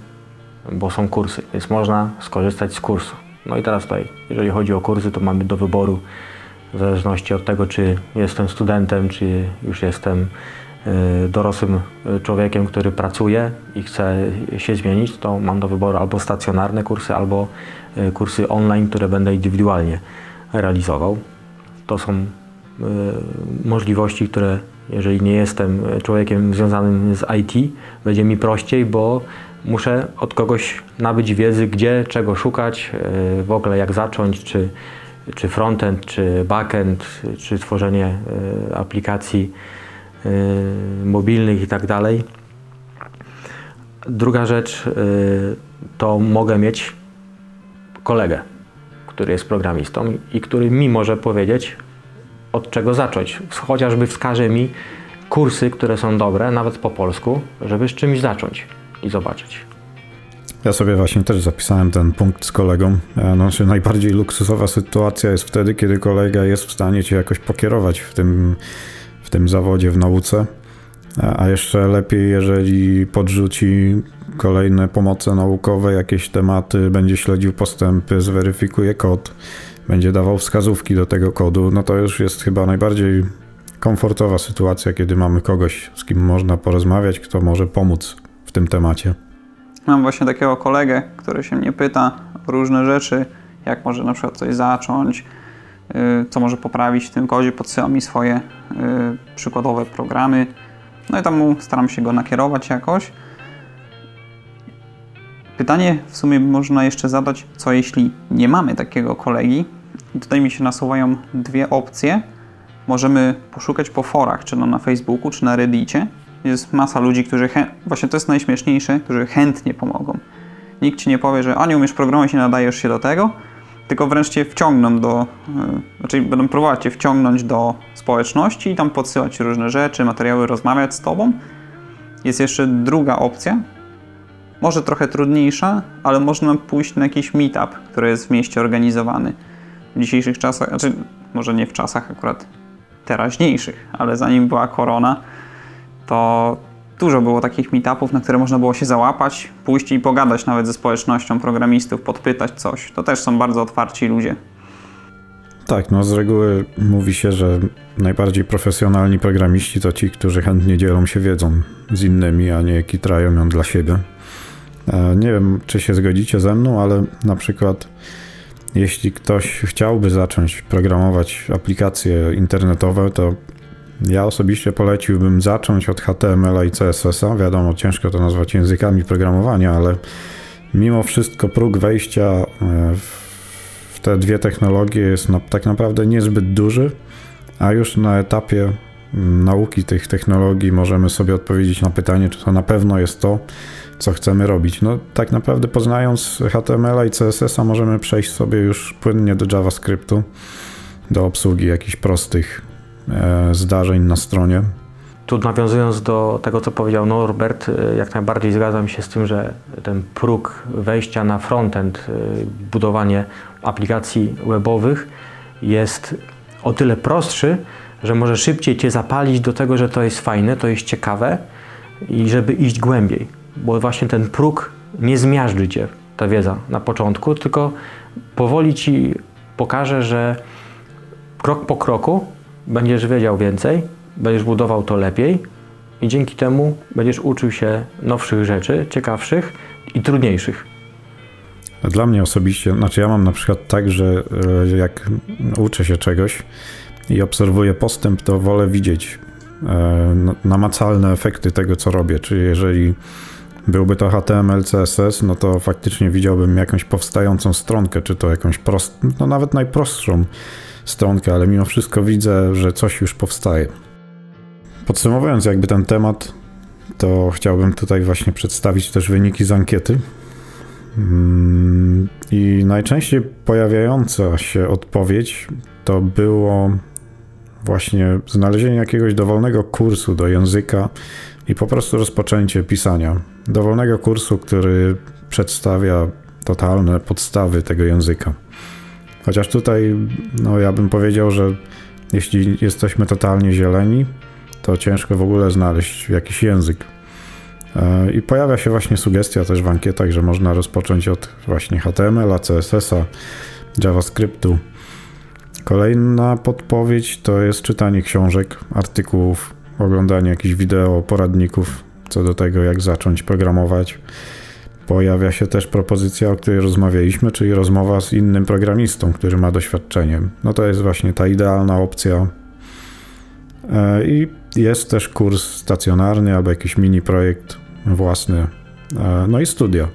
bo są kursy, więc można skorzystać z kursu. No i teraz tutaj, jeżeli chodzi o kursy, to mamy do wyboru w zależności od tego, czy jestem studentem, czy już jestem e, dorosłym człowiekiem, który pracuje i chce się zmienić, to mam do wyboru albo stacjonarne kursy, albo kursy online, które będę indywidualnie realizował. To są możliwości, które jeżeli nie jestem człowiekiem związanym z IT, będzie mi prościej, bo muszę od kogoś nabyć wiedzy, gdzie, czego szukać, w ogóle jak zacząć, czy, czy frontend, czy backend, czy tworzenie e, aplikacji mobilnych i tak dalej. Druga rzecz to mogę mieć kolegę, który jest programistą i który mi może powiedzieć, od czego zacząć. Chociażby wskaże mi kursy, które są dobre, nawet po polsku, żeby z czymś zacząć i zobaczyć. Ja sobie właśnie też zapisałem ten punkt z kolegą. E, znaczy, najbardziej luksusowa sytuacja jest wtedy, kiedy kolega jest w stanie cię jakoś pokierować w tym, w tym zawodzie, w nauce. E, a jeszcze lepiej, jeżeli podrzuci kolejne pomoce naukowe, jakieś tematy, będzie śledził postępy, zweryfikuje kod, będzie dawał wskazówki do tego kodu, no to już jest chyba najbardziej komfortowa sytuacja, kiedy mamy kogoś, z kim można porozmawiać, kto może pomóc w tym temacie. Mam właśnie takiego kolegę, który się mnie pyta o różne rzeczy, jak może na przykład coś zacząć, y, co może poprawić w tym kodzie, podsyła mi swoje y, przykładowe programy. No i tam staram się go nakierować jakoś. Pytanie w sumie można jeszcze zadać, co jeśli nie mamy takiego kolegi. I tutaj mi się nasuwają dwie opcje. Możemy poszukać po forach, czy no na Facebooku, czy na Reddicie. Jest masa ludzi, którzy, właśnie to jest najśmieszniejsze, którzy chętnie pomogą. Nikt ci nie powie, że a nie umiesz programować i nadajesz się do tego, tylko wręcz cię wciągną do, yy, znaczy będą próbować cię wciągnąć do społeczności i tam podsyłać różne rzeczy, materiały, rozmawiać z tobą. Jest jeszcze druga opcja, może trochę trudniejsza, ale można pójść na jakiś meetup, który jest w mieście organizowany. W dzisiejszych czasach, znaczy może nie w czasach akurat teraźniejszych, ale zanim była korona, to dużo było takich meetupów, na które można było się załapać, pójść i pogadać nawet ze społecznością programistów, podpytać coś. To też są bardzo otwarci ludzie. Tak, no z reguły mówi się, że najbardziej profesjonalni programiści to ci, którzy chętnie dzielą się wiedzą z innymi, a nie kitrają ją dla siebie. E, nie wiem, czy się zgodzicie ze mną, ale na przykład jeśli ktoś chciałby zacząć programować aplikacje internetowe, to ja osobiście poleciłbym zacząć od HTML i CSS-a. Wiadomo, ciężko to nazwać językami programowania, ale mimo wszystko próg wejścia e, w te dwie technologie jest tak naprawdę niezbyt duży, a już na etapie nauki tych technologii możemy sobie odpowiedzieć na pytanie, czy to na pewno jest to, co chcemy robić. No tak naprawdę poznając HTML i CSS-a możemy przejść sobie już płynnie do JavaScriptu, do obsługi jakichś prostych zdarzeń na stronie. Tu nawiązując do tego, co powiedział Norbert, e, jak najbardziej zgadzam się z tym, że ten próg wejścia na frontend, e, budowanie aplikacji webowych jest o tyle prostszy, że może szybciej Cię zapalić do tego, że to jest fajne, to jest ciekawe i żeby iść głębiej bo właśnie ten próg nie zmiażdży cię, ta wiedza na początku, tylko powoli ci pokaże, że krok po kroku będziesz wiedział więcej, będziesz budował to lepiej i dzięki temu będziesz uczył się nowszych rzeczy, ciekawszych i trudniejszych. Dla mnie osobiście, znaczy ja mam na przykład tak, że e, jak uczę się czegoś i obserwuję postęp, to wolę widzieć e, namacalne efekty tego, co robię. Czyli jeżeli byłby to HTML, CSS, no to faktycznie widziałbym jakąś powstającą stronkę, czy to jakąś prost, no nawet najprostszą stronkę, ale mimo wszystko widzę, że coś już powstaje. Podsumowując jakby ten temat, to chciałbym tutaj właśnie przedstawić też wyniki z ankiety. Mm, I najczęściej pojawiająca się odpowiedź to było właśnie znalezienie jakiegoś dowolnego kursu do języka i po prostu rozpoczęcie pisania dowolnego kursu, który przedstawia totalne podstawy tego języka. Chociaż tutaj, no ja bym powiedział, że jeśli jesteśmy totalnie zieleni, to ciężko w ogóle znaleźć jakiś język. E, I pojawia się właśnie sugestia też w ankietach, że można rozpocząć od właśnie HTML, CSS-a, JavaScriptu. Kolejna podpowiedź to jest czytanie książek, artykułów, oglądanie jakichś wideo, poradników co do tego, jak zacząć programować. Pojawia się też propozycja, o której rozmawialiśmy, czyli rozmowa z innym programistą, który ma doświadczenie. No to jest właśnie ta idealna opcja. E, I jest też kurs stacjonarny albo jakiś mini projekt własny. E, no i studia.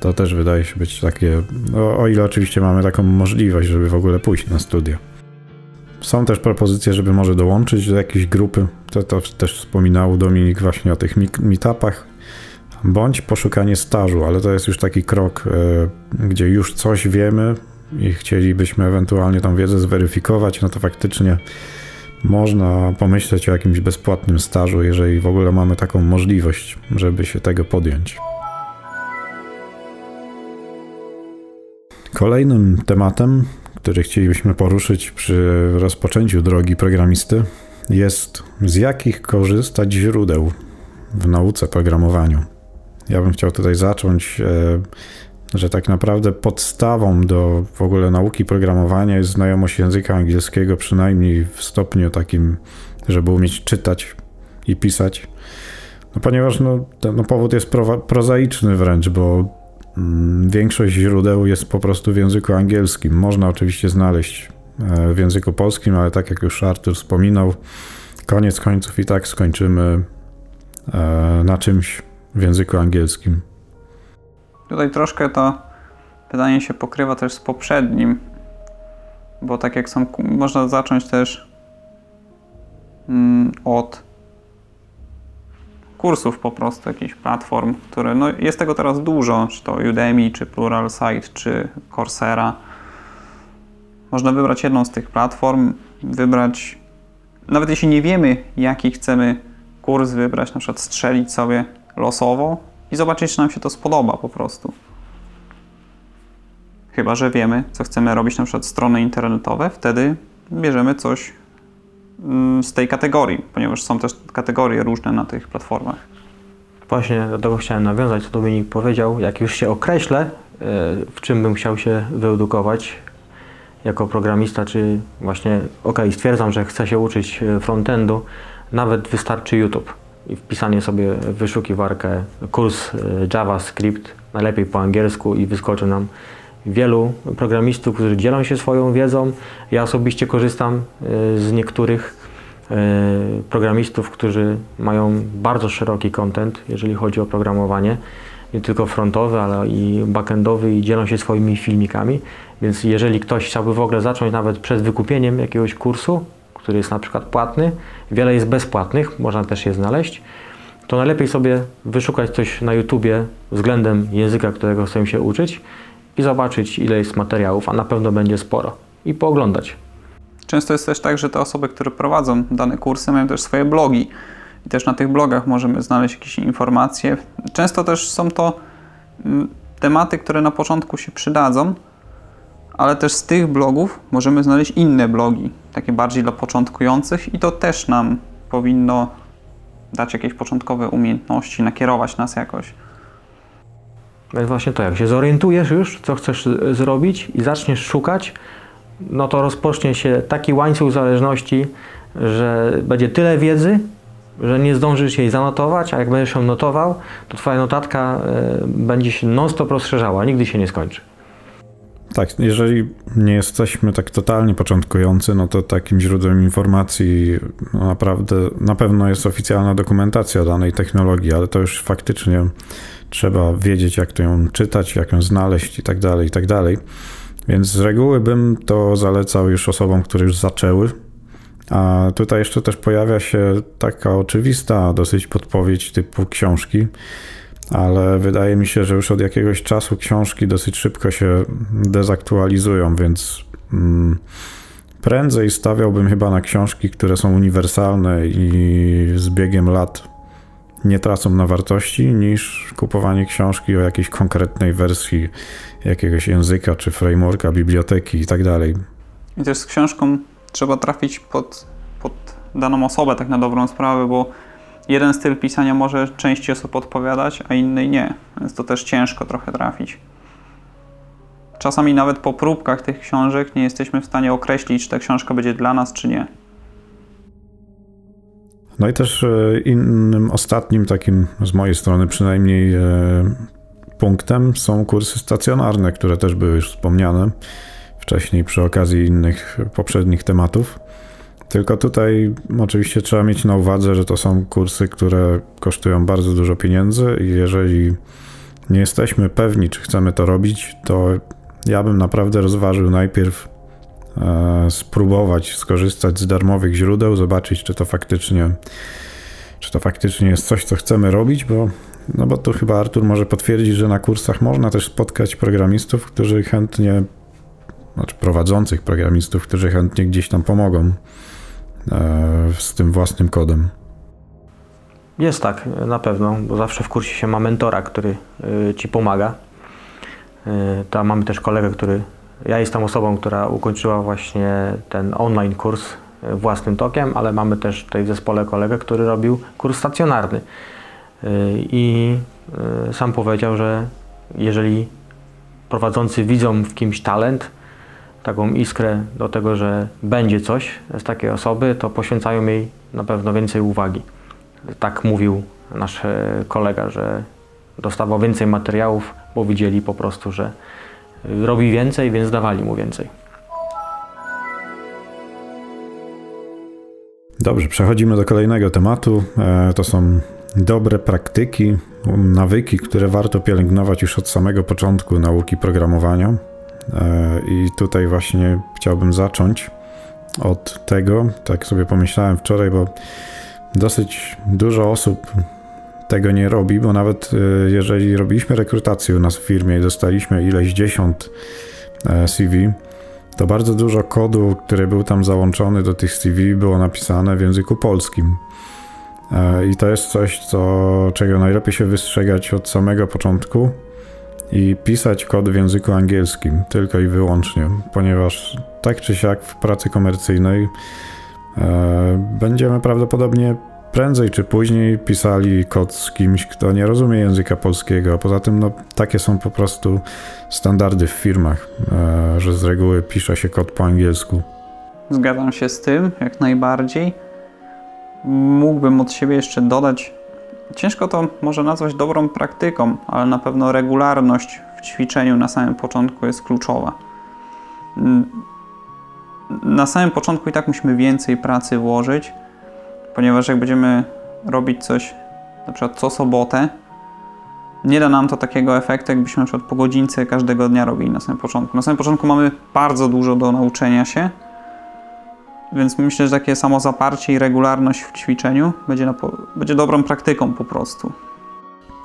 To też wydaje się być takie, no, o ile oczywiście mamy taką możliwość, żeby w ogóle pójść na studia. Są też propozycje, żeby może dołączyć do jakiejś grupy. To, to też wspominał Dominik właśnie o tych meetupach. Bądź poszukanie stażu, ale to jest już taki krok, e, gdzie już coś wiemy i chcielibyśmy ewentualnie tą wiedzę zweryfikować, no to faktycznie można pomyśleć o jakimś bezpłatnym stażu, jeżeli w ogóle mamy taką możliwość, żeby się tego podjąć. Kolejnym tematem który chcielibyśmy poruszyć przy rozpoczęciu drogi programisty, jest z jakich korzystać źródeł w nauce programowaniu. Ja bym chciał tutaj zacząć, e, że tak naprawdę podstawą do w ogóle nauki programowania jest znajomość języka angielskiego, przynajmniej w stopniu takim, żeby umieć czytać i pisać. No, ponieważ no, ten no, powód jest pro, prozaiczny wręcz, bo Mm, większość źródeł jest po prostu w języku angielskim. Można oczywiście znaleźć e, w języku polskim, ale tak jak już Artur wspominał, koniec końców i tak skończymy e, na czymś w języku angielskim. Tutaj troszkę to pytanie się pokrywa też z poprzednim, bo tak jak są, można zacząć też mm, od kursów po prostu, jakichś platform, które, no jest tego teraz dużo, czy to Udemy, czy Pluralsight, czy Coursera. Można wybrać jedną z tych platform, wybrać, nawet jeśli nie wiemy, jaki chcemy kurs wybrać, na przykład strzelić sobie losowo i zobaczyć, czy nam się to spodoba po prostu. Chyba, że wiemy, co chcemy robić, na przykład strony internetowe, wtedy bierzemy coś Mm, z tej kategorii, ponieważ są też kategorie różne na tych platformach. Właśnie do tego chciałem nawiązać, co Dominik powiedział. Jak już się określę, e, w czym bym chciał się wyedukować, jako programista, czy właśnie, ok, stwierdzam, że chcę się uczyć e, frontendu, nawet wystarczy YouTube i wpisanie sobie w wyszukiwarkę kurs e, JavaScript, najlepiej po angielsku i wyskoczy nam wielu programistów, którzy dzielą się swoją wiedzą. Ja osobiście korzystam e, z niektórych programistów, którzy mają bardzo szeroki content, jeżeli chodzi o programowanie nie tylko frontowy, ale i backendowy i dzielą się swoimi filmikami. Więc jeżeli ktoś chciałby w ogóle zacząć nawet przed wykupieniem jakiegoś kursu, który jest na przykład płatny, wiele jest bezpłatnych, można też je znaleźć, to najlepiej sobie wyszukać coś na YouTubie względem języka, którego chcę się uczyć i zobaczyć ile jest materiałów, a na pewno będzie sporo i pooglądać. Często jest też tak, że te osoby, które prowadzą dane kursy, mają też swoje blogi i też na tych blogach możemy znaleźć jakieś informacje. Często też są to mm, tematy, które na początku się przydadzą, ale też z tych blogów możemy znaleźć inne blogi, takie bardziej dla początkujących i to też nam powinno dać jakieś początkowe umiejętności, nakierować nas jakoś. No właśnie to, jak się zorientujesz już, co chcesz zrobić i zaczniesz szukać, no to rozpocznie się taki łańcuch zależności, że będzie tyle wiedzy, że nie zdążysz jej zanotować, a jak będziesz ją notował, to twoja notatka y, będzie się non-stop rozszerzała, nigdy się nie skończy. Tak, jeżeli nie jesteśmy tak totalnie początkujący, no to takim źródłem informacji naprawdę na pewno jest oficjalna dokumentacja danej technologii, ale to już faktycznie trzeba wiedzieć, jak to ją czytać, jak ją znaleźć i tak dalej, i tak dalej. Więc z reguły bym to zalecał już osobom, które już zaczęły a tutaj jeszcze też pojawia się taka oczywista dosyć podpowiedź typu książki, ale wydaje mi się, że już od jakiegoś czasu książki dosyć szybko się dezaktualizują, więc mm, prędzej stawiałbym chyba na książki, które są uniwersalne i z biegiem lat nie tracą na wartości, niż kupowanie książki o jakiejś konkretnej wersji jakiegoś języka czy frameworka, biblioteki i tak dalej. I też z książką trzeba trafić pod, pod daną osobę, tak na dobrą sprawę, bo jeden styl pisania może części osób odpowiadać, a innej nie. Więc to też ciężko trochę trafić. Czasami nawet po próbkach tych książek nie jesteśmy w stanie określić, czy ta książka będzie dla nas, czy nie. No i też e, innym, ostatnim takim, z mojej strony przynajmniej, e, punktem są kursy stacjonarne, które też były już wspomniane wcześniej przy okazji innych poprzednich tematów. Tylko tutaj oczywiście trzeba mieć na uwadze, że to są kursy, które kosztują bardzo dużo pieniędzy i jeżeli nie jesteśmy pewni, czy chcemy to robić, to ja bym naprawdę rozważył najpierw e, spróbować skorzystać z darmowych źródeł, zobaczyć, czy to faktycznie czy to faktycznie jest coś, co chcemy robić, bo no bo tu chyba Artur może potwierdzić, że na kursach można też spotkać programistów, którzy chętnie znaczy prowadzących programistów, którzy chętnie gdzieś tam pomogą z tym własnym kodem. Jest tak, na pewno, bo zawsze w kursie się ma mentora, który e, ci pomaga. E, tam mamy też kolegę, który. Ja jestem osobą, która ukończyła właśnie ten online kurs własnym tokiem, ale mamy też tutaj w zespole kolegę, który robił kurs stacjonarny. I sam powiedział, że jeżeli prowadzący widzą w kimś talent, taką iskrę do tego, że będzie coś z takiej osoby, to poświęcają jej na pewno więcej uwagi. Tak mówił nasz e, kolega, że dostawał więcej materiałów, bo widzieli po prostu, że robi więcej, więc dawali mu więcej. Dobrze, przechodzimy do kolejnego tematu. E, to są dobre praktyki, nawyki, które warto pielęgnować już od samego początku nauki programowania. E, I tutaj właśnie chciałbym zacząć od tego, tak sobie pomyślałem wczoraj, bo dosyć dużo osób tego nie robi, bo nawet e, jeżeli robiliśmy rekrutację u nas w firmie i dostaliśmy ileś dziesiąt e, CV, to bardzo dużo kodu, który był tam załączony do tych CV, było napisane w języku polskim. I to jest coś, co, czego najlepiej się wystrzegać od samego początku, i pisać kod w języku angielskim tylko i wyłącznie, ponieważ tak czy siak w pracy komercyjnej e, będziemy prawdopodobnie prędzej czy później pisali kod z kimś, kto nie rozumie języka polskiego, a poza tym no, takie są po prostu standardy w firmach, e, że z reguły pisze się kod po angielsku. Zgadzam się z tym, jak najbardziej. Mógłbym od siebie jeszcze dodać, ciężko to może nazwać dobrą praktyką, ale na pewno regularność w ćwiczeniu na samym początku jest kluczowa. Na samym początku i tak musimy więcej pracy włożyć, ponieważ jak będziemy robić coś na przykład co sobotę, nie da nam to takiego efektu, jakbyśmy na przykład po godzince każdego dnia robili na samym początku. Na samym początku mamy bardzo dużo do nauczenia się, więc myślę, że takie samo zaparcie i regularność w ćwiczeniu będzie, na, będzie dobrą praktyką po prostu.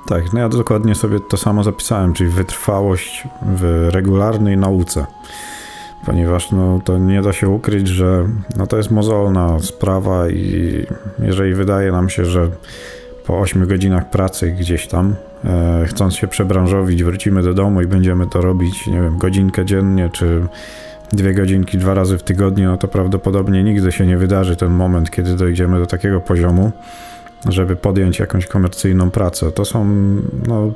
Tak, no ja dokładnie sobie to samo zapisałem, czyli wytrwałość w regularnej nauce. Ponieważ no, to nie da się ukryć, że no, to jest mozolna sprawa i jeżeli wydaje nam się, że po 8 godzinach pracy gdzieś tam, e, chcąc się przebranżowić, wrócimy do domu i będziemy to robić, nie wiem, godzinkę dziennie, czy dwie godzinki dwa razy w tygodniu, no to prawdopodobnie nigdy się nie wydarzy ten moment, kiedy dojdziemy do takiego poziomu, żeby podjąć jakąś komercyjną pracę. To są, no,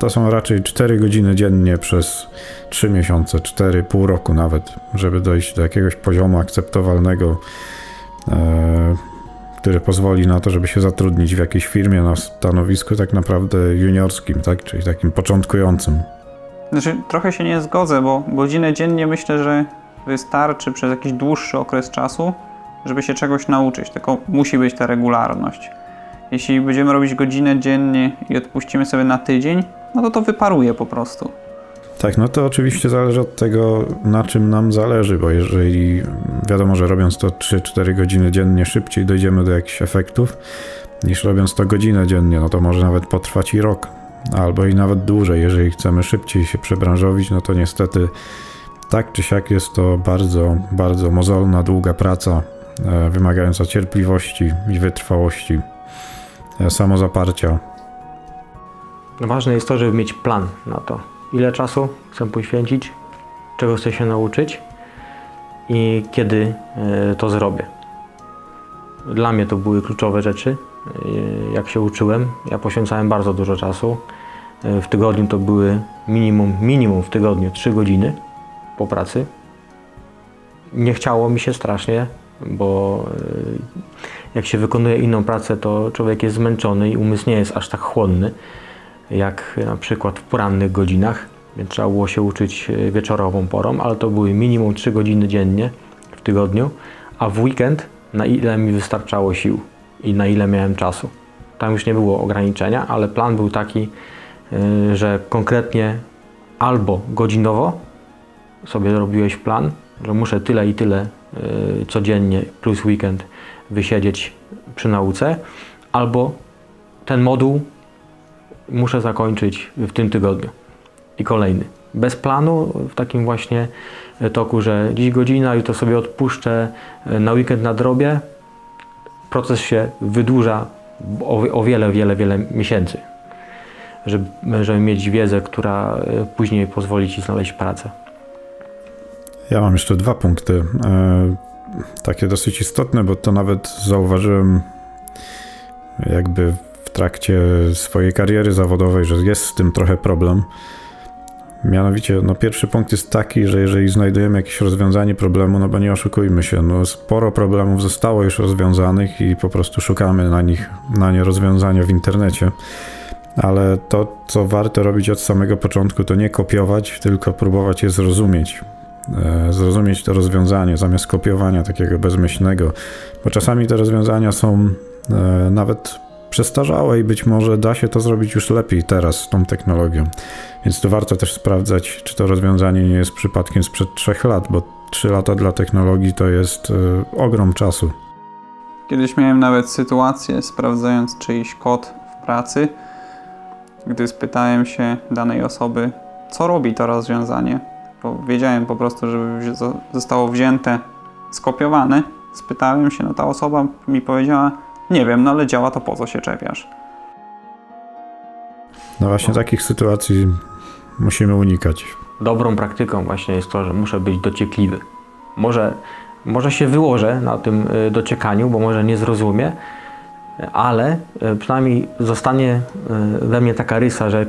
to są raczej 4 godziny dziennie przez 3 miesiące, 4, pół roku nawet, żeby dojść do jakiegoś poziomu akceptowalnego, e, który pozwoli na to, żeby się zatrudnić w jakiejś firmie na stanowisku tak naprawdę juniorskim, tak? czyli takim początkującym. Znaczy, trochę się nie zgodzę, bo godzinę dziennie myślę, że wystarczy przez jakiś dłuższy okres czasu, żeby się czegoś nauczyć, tylko musi być ta regularność. Jeśli będziemy robić godzinę dziennie i odpuścimy sobie na tydzień, no to to wyparuje po prostu. Tak, no to oczywiście zależy od tego, na czym nam zależy, bo jeżeli wiadomo, że robiąc to 3-4 godziny dziennie szybciej dojdziemy do jakichś efektów, niż robiąc to godzinę dziennie, no to może nawet potrwać i rok, albo i nawet dłużej. Jeżeli chcemy szybciej się przebranżowić, no to niestety tak czy siak jest to bardzo, bardzo mozolna, długa praca, e, wymagająca cierpliwości i wytrwałości, e, samozaparcia. No ważne jest to, żeby mieć plan na to, ile czasu chcę poświęcić, czego chcę się nauczyć i kiedy e, to zrobię. Dla mnie to były kluczowe rzeczy. Jak się uczyłem, ja poświęcałem bardzo dużo czasu. W tygodniu to były minimum, minimum w tygodniu 3 godziny po pracy. Nie chciało mi się strasznie, bo e, jak się wykonuje inną pracę, to człowiek jest zmęczony i umysł nie jest aż tak chłonny, jak na przykład w porannych godzinach, więc trzeba było się uczyć wieczorową porą, ale to były minimum 3 godziny dziennie w tygodniu, a w weekend na ile mi wystarczało sił i na ile miałem czasu. Tam już nie było ograniczenia, ale plan był taki, e, że konkretnie albo godzinowo sobie robiłeś plan, że muszę tyle i tyle y, codziennie plus weekend wysiedzieć przy nauce, albo ten moduł muszę zakończyć w tym tygodniu i kolejny. Bez planu, w takim właśnie toku, że dziś godzina, jutro sobie odpuszczę, y, na weekend nadrobię, proces się wydłuża o, wiele, wiele, wiele miesięcy, żeby, żeby mieć wiedzę, która y, później pozwoli Ci znaleźć pracę. Ja mam jeszcze dwa punkty, e, takie dosyć istotne, bo to nawet zauważyłem jakby w trakcie swojej kariery zawodowej, że jest z tym trochę problem. Mianowicie, no pierwszy punkt jest taki, że jeżeli znajdujemy jakieś rozwiązanie problemu, no bo nie oszukujmy się, no sporo problemów zostało już rozwiązanych i po prostu szukamy na nich, na nie rozwiązania w internecie. Ale to, co warto robić od samego początku, to nie kopiować, tylko próbować je zrozumieć. E, zrozumieć to rozwiązanie zamiast kopiowania takiego bezmyślnego, bo czasami te rozwiązania są e, nawet przestarzałe i być może da się to zrobić już lepiej teraz z tą technologią. Więc to warto też sprawdzać, czy to rozwiązanie nie jest przypadkiem sprzed 3 lat, bo 3 lata dla technologii to jest e, ogrom czasu. Kiedyś miałem nawet sytuację, sprawdzając czyjś kod w pracy, gdy spytałem się danej osoby, co robi to rozwiązanie bo wiedziałem po prostu, żeby zostało wzięte, skopiowane. Spytałem się, no ta osoba mi powiedziała, nie wiem, no ale działa, to po co się czepiasz? No właśnie takich sytuacji musimy unikać. Dobrą praktyką właśnie jest to, że muszę być dociekliwy. Może, może się wyłożę na tym y, dociekaniu, bo może nie zrozumie, ale e, przynajmniej zostanie e, we mnie taka rysa, że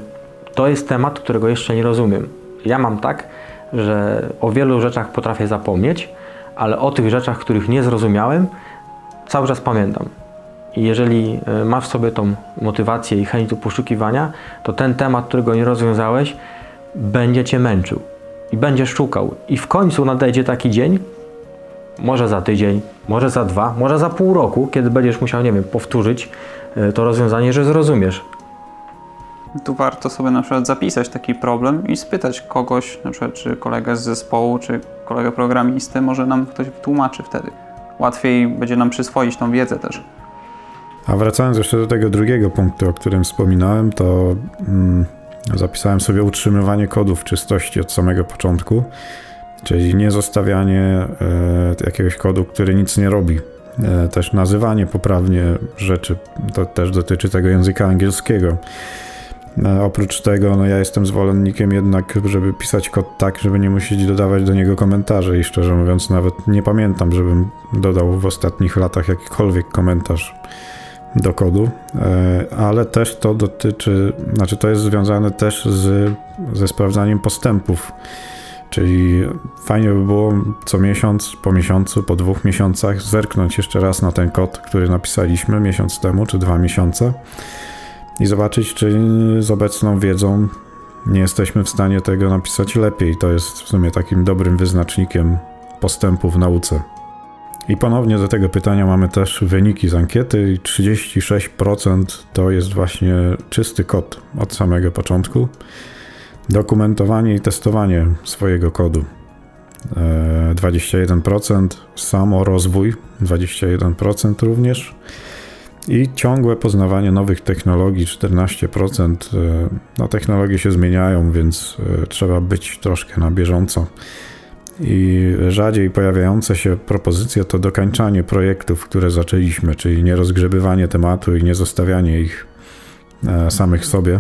to jest temat, którego jeszcze nie rozumiem. Ja mam tak, że o wielu rzeczach potrafię zapomnieć, ale o tych rzeczach, których nie zrozumiałem, cały czas pamiętam. I jeżeli masz w sobie tą motywację i chęć do poszukiwania, to ten temat, którego nie rozwiązałeś, będzie cię męczył i będziesz szukał. I w końcu nadejdzie taki dzień, może za tydzień, może za dwa, może za pół roku, kiedy będziesz musiał, nie wiem, powtórzyć e, to rozwiązanie, że zrozumiesz. Tu warto sobie na przykład zapisać taki problem i spytać kogoś, na przykład czy kolegę z zespołu, czy kolegę programistę, może nam ktoś wytłumaczy wtedy. Łatwiej będzie nam przyswoić tą wiedzę też. A wracając jeszcze do tego drugiego punktu, o którym wspominałem, to mm, zapisałem sobie utrzymywanie kodu w czystości od samego początku, czyli nie zostawianie e, jakiegoś kodu, który nic nie robi. E, też nazywanie poprawnie rzeczy, to też dotyczy tego języka angielskiego. E, oprócz tego, no ja jestem zwolennikiem jednak, żeby pisać kod tak, żeby nie musieć dodawać do niego komentarzy i szczerze mówiąc nawet nie pamiętam, żebym dodał w ostatnich latach jakikolwiek komentarz do kodu, e, ale też to dotyczy, znaczy to jest związane też z, ze sprawdzaniem postępów. Czyli fajnie by było co miesiąc, po miesiącu, po dwóch miesiącach zerknąć jeszcze raz na ten kod, który napisaliśmy miesiąc temu, czy dwa miesiące i zobaczyć, czy z obecną wiedzą nie jesteśmy w stanie tego napisać lepiej. To jest w sumie takim dobrym wyznacznikiem postępu w nauce. I ponownie do tego pytania mamy też wyniki z ankiety i 36% to jest właśnie czysty kod od samego początku. Dokumentowanie i testowanie swojego kodu 21%, samo rozwój 21% również i ciągłe poznawanie nowych technologii 14%. No, technologie się zmieniają, więc e, trzeba być troszkę na bieżąco i rzadziej pojawiające się propozycje to dokańczanie projektów, które zaczęliśmy, czyli nie rozgrzebywanie tematu i nie zostawianie ich e, samych sobie.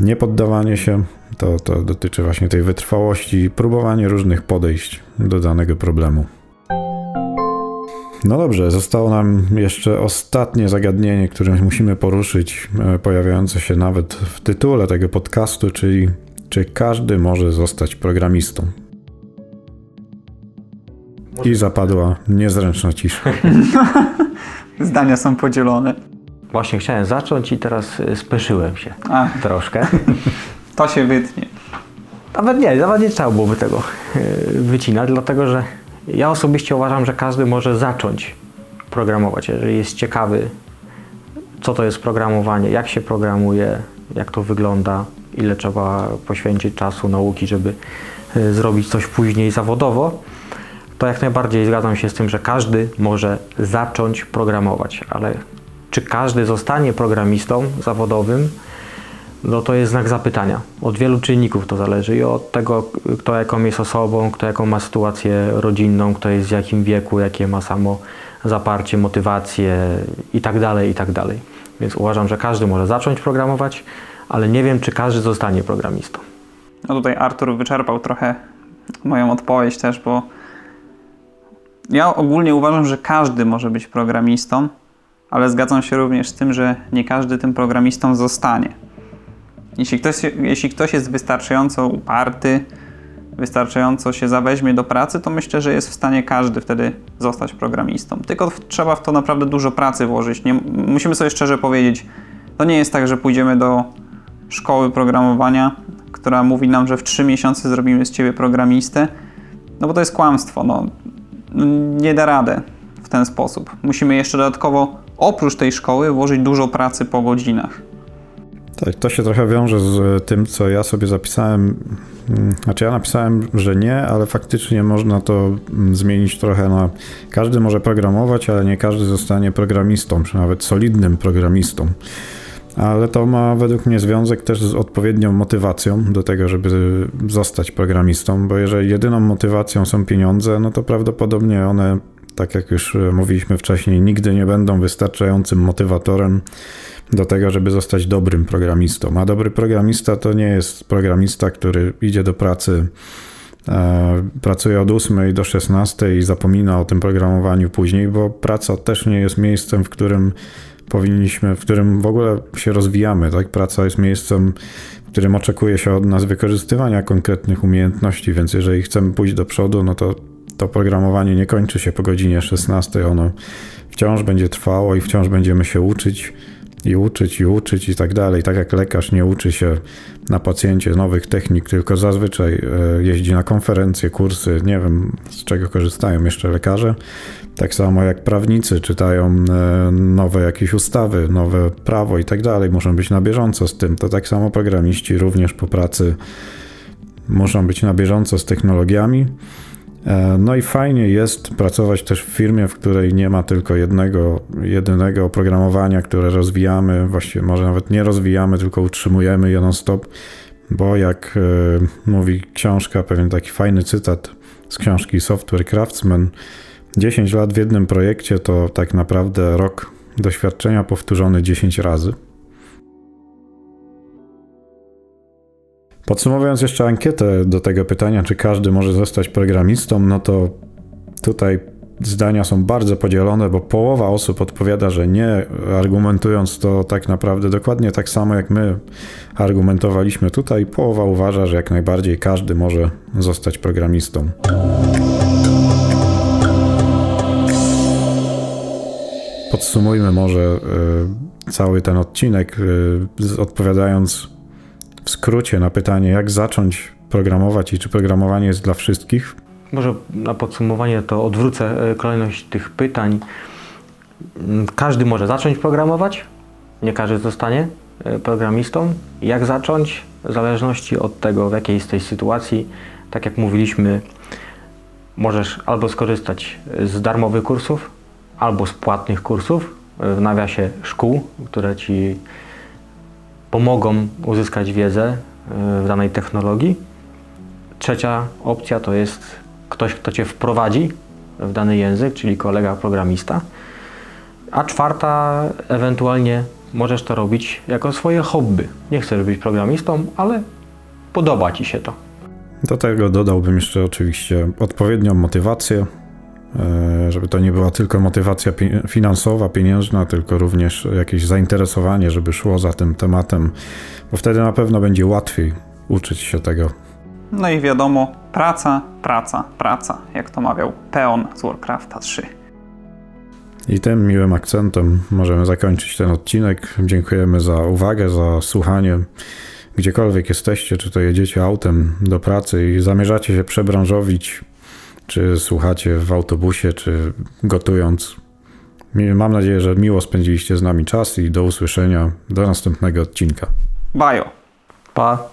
Nie poddawanie się, to, to dotyczy właśnie tej wytrwałości i próbowanie różnych podejść do danego problemu. No dobrze, zostało nam jeszcze ostatnie zagadnienie, które musimy poruszyć, e, pojawiające się nawet w tytule tego podcastu, czyli czy każdy może zostać programistą. I zapadła niezręczna cisza. Zdania są podzielone. Właśnie chciałem zacząć i teraz y, speszyłem się A. troszkę. To się wytnie. Nawet nie, nawet nie trzeba byłoby tego y, wycinać, dlatego że ja osobiście uważam, że każdy może zacząć programować, jeżeli jest ciekawy, co to jest programowanie, jak się programuje, jak to wygląda, ile trzeba poświęcić czasu, nauki, żeby y, zrobić coś później zawodowo to jak najbardziej zgadzam się z tym, że każdy może zacząć programować, ale czy każdy zostanie programistą zawodowym, no to jest znak zapytania. Od wielu czynników to zależy i od tego, kto jaką jest osobą, kto jaką ma sytuację rodzinną, kto jest w jakim wieku, jakie ma samo zaparcie, motywację i tak dalej, i tak. Więc uważam, że każdy może zacząć programować, ale nie wiem, czy każdy zostanie programistą. No tutaj Artur wyczerpał trochę moją odpowiedź też, bo ja ogólnie uważam, że każdy może być programistą, ale zgadzam się również z tym, że nie każdy tym programistą zostanie. Jeśli ktoś, jeśli ktoś jest wystarczająco uparty, wystarczająco się zaweźmie do pracy, to myślę, że jest w stanie każdy wtedy zostać programistą. Tylko trzeba w to naprawdę dużo pracy włożyć. Nie, musimy sobie szczerze powiedzieć, to nie jest tak, że pójdziemy do szkoły programowania, która mówi nam, że w 3 miesiące zrobimy z ciebie programistę, no bo to jest kłamstwo. No, nie da radę w ten sposób. Musimy jeszcze dodatkowo oprócz tej szkoły włożyć dużo pracy po godzinach. Tak, to się trochę wiąże z tym, co ja sobie zapisałem. Znaczy, ja napisałem, że nie, ale faktycznie można to zmienić trochę na. Każdy może programować, ale nie każdy zostanie programistą, czy nawet solidnym programistą. Ale to ma według mnie związek też z odpowiednią motywacją do tego, żeby zostać programistą, bo jeżeli jedyną motywacją są pieniądze, no to prawdopodobnie one, tak jak już mówiliśmy wcześniej, nigdy nie będą wystarczającym motywatorem do tego, żeby zostać dobrym programistą. A dobry programista to nie jest programista, który idzie do pracy e, pracuje od 8 do 16 i zapomina o tym programowaniu później, bo praca też nie jest miejscem, w którym powinniśmy, w którym w ogóle się rozwijamy. Tak? Praca jest miejscem, w którym oczekuje się od nas wykorzystywania konkretnych umiejętności, więc jeżeli chcemy pójść do przodu, no to to programowanie nie kończy się po godzinie 16. Ono wciąż będzie trwało i wciąż będziemy się uczyć i uczyć, i uczyć i tak dalej. Tak jak lekarz nie uczy się na pacjencie nowych technik, tylko zazwyczaj e, jeździ na konferencje, kursy, nie wiem z czego korzystają jeszcze lekarze. Tak samo jak prawnicy czytają e, nowe jakieś ustawy, nowe prawo i tak dalej, muszą być na bieżąco z tym. To tak samo programiści również po pracy muszą być na bieżąco z technologiami. E, no i fajnie jest pracować też w firmie, w której nie ma tylko jednego, jedynego oprogramowania, które rozwijamy, właściwie może nawet nie rozwijamy, tylko utrzymujemy je non-stop, bo jak e, mówi książka, pewien taki fajny cytat z książki Software Craftsman, 10 lat w jednym projekcie to tak naprawdę rok doświadczenia powtórzony 10 razy. Podsumowując jeszcze ankietę do tego pytania, czy każdy może zostać programistą, no to tutaj zdania są bardzo podzielone, bo połowa osób odpowiada, że nie, argumentując to tak naprawdę dokładnie tak samo jak my argumentowaliśmy tutaj. Połowa uważa, że jak najbardziej każdy może zostać programistą. Podsumujmy może y, cały ten odcinek, y, odpowiadając w skrócie na pytanie, jak zacząć programować i czy programowanie jest dla wszystkich? Może na podsumowanie to odwrócę e, kolejność tych pytań. Mm, każdy może zacząć programować, nie każdy zostanie e, programistą. Jak zacząć? W zależności od tego, w jakiej jesteś sytuacji, tak jak mówiliśmy, możesz albo skorzystać z darmowych kursów, albo z płatnych kursów, w nawiasie szkół, które ci pomogą uzyskać wiedzę e, w danej technologii. Trzecia opcja to jest ktoś, kto Cię wprowadzi w dany język, czyli kolega programista. A czwarta, ewentualnie możesz to robić jako swoje hobby. Nie chcesz być programistą, ale podoba Ci się to. Do tego dodałbym jeszcze oczywiście odpowiednią motywację, E, żeby to nie była tylko motywacja finansowa, pieniężna, tylko również jakieś zainteresowanie, żeby szło za tym tematem, bo wtedy na pewno będzie łatwiej uczyć się tego. No i wiadomo, praca, praca, praca, jak to mawiał Peon z Warcrafta 3. I tym miłym akcentem możemy zakończyć ten odcinek. Dziękujemy za uwagę, za słuchanie. Gdziekolwiek jesteście, czy to jedziecie autem do pracy i zamierzacie się przebranżowić czy słuchacie w autobusie, czy gotując. Mam nadzieję, że miło spędziliście z nami czas i do usłyszenia do następnego odcinka. Bajo. Pa.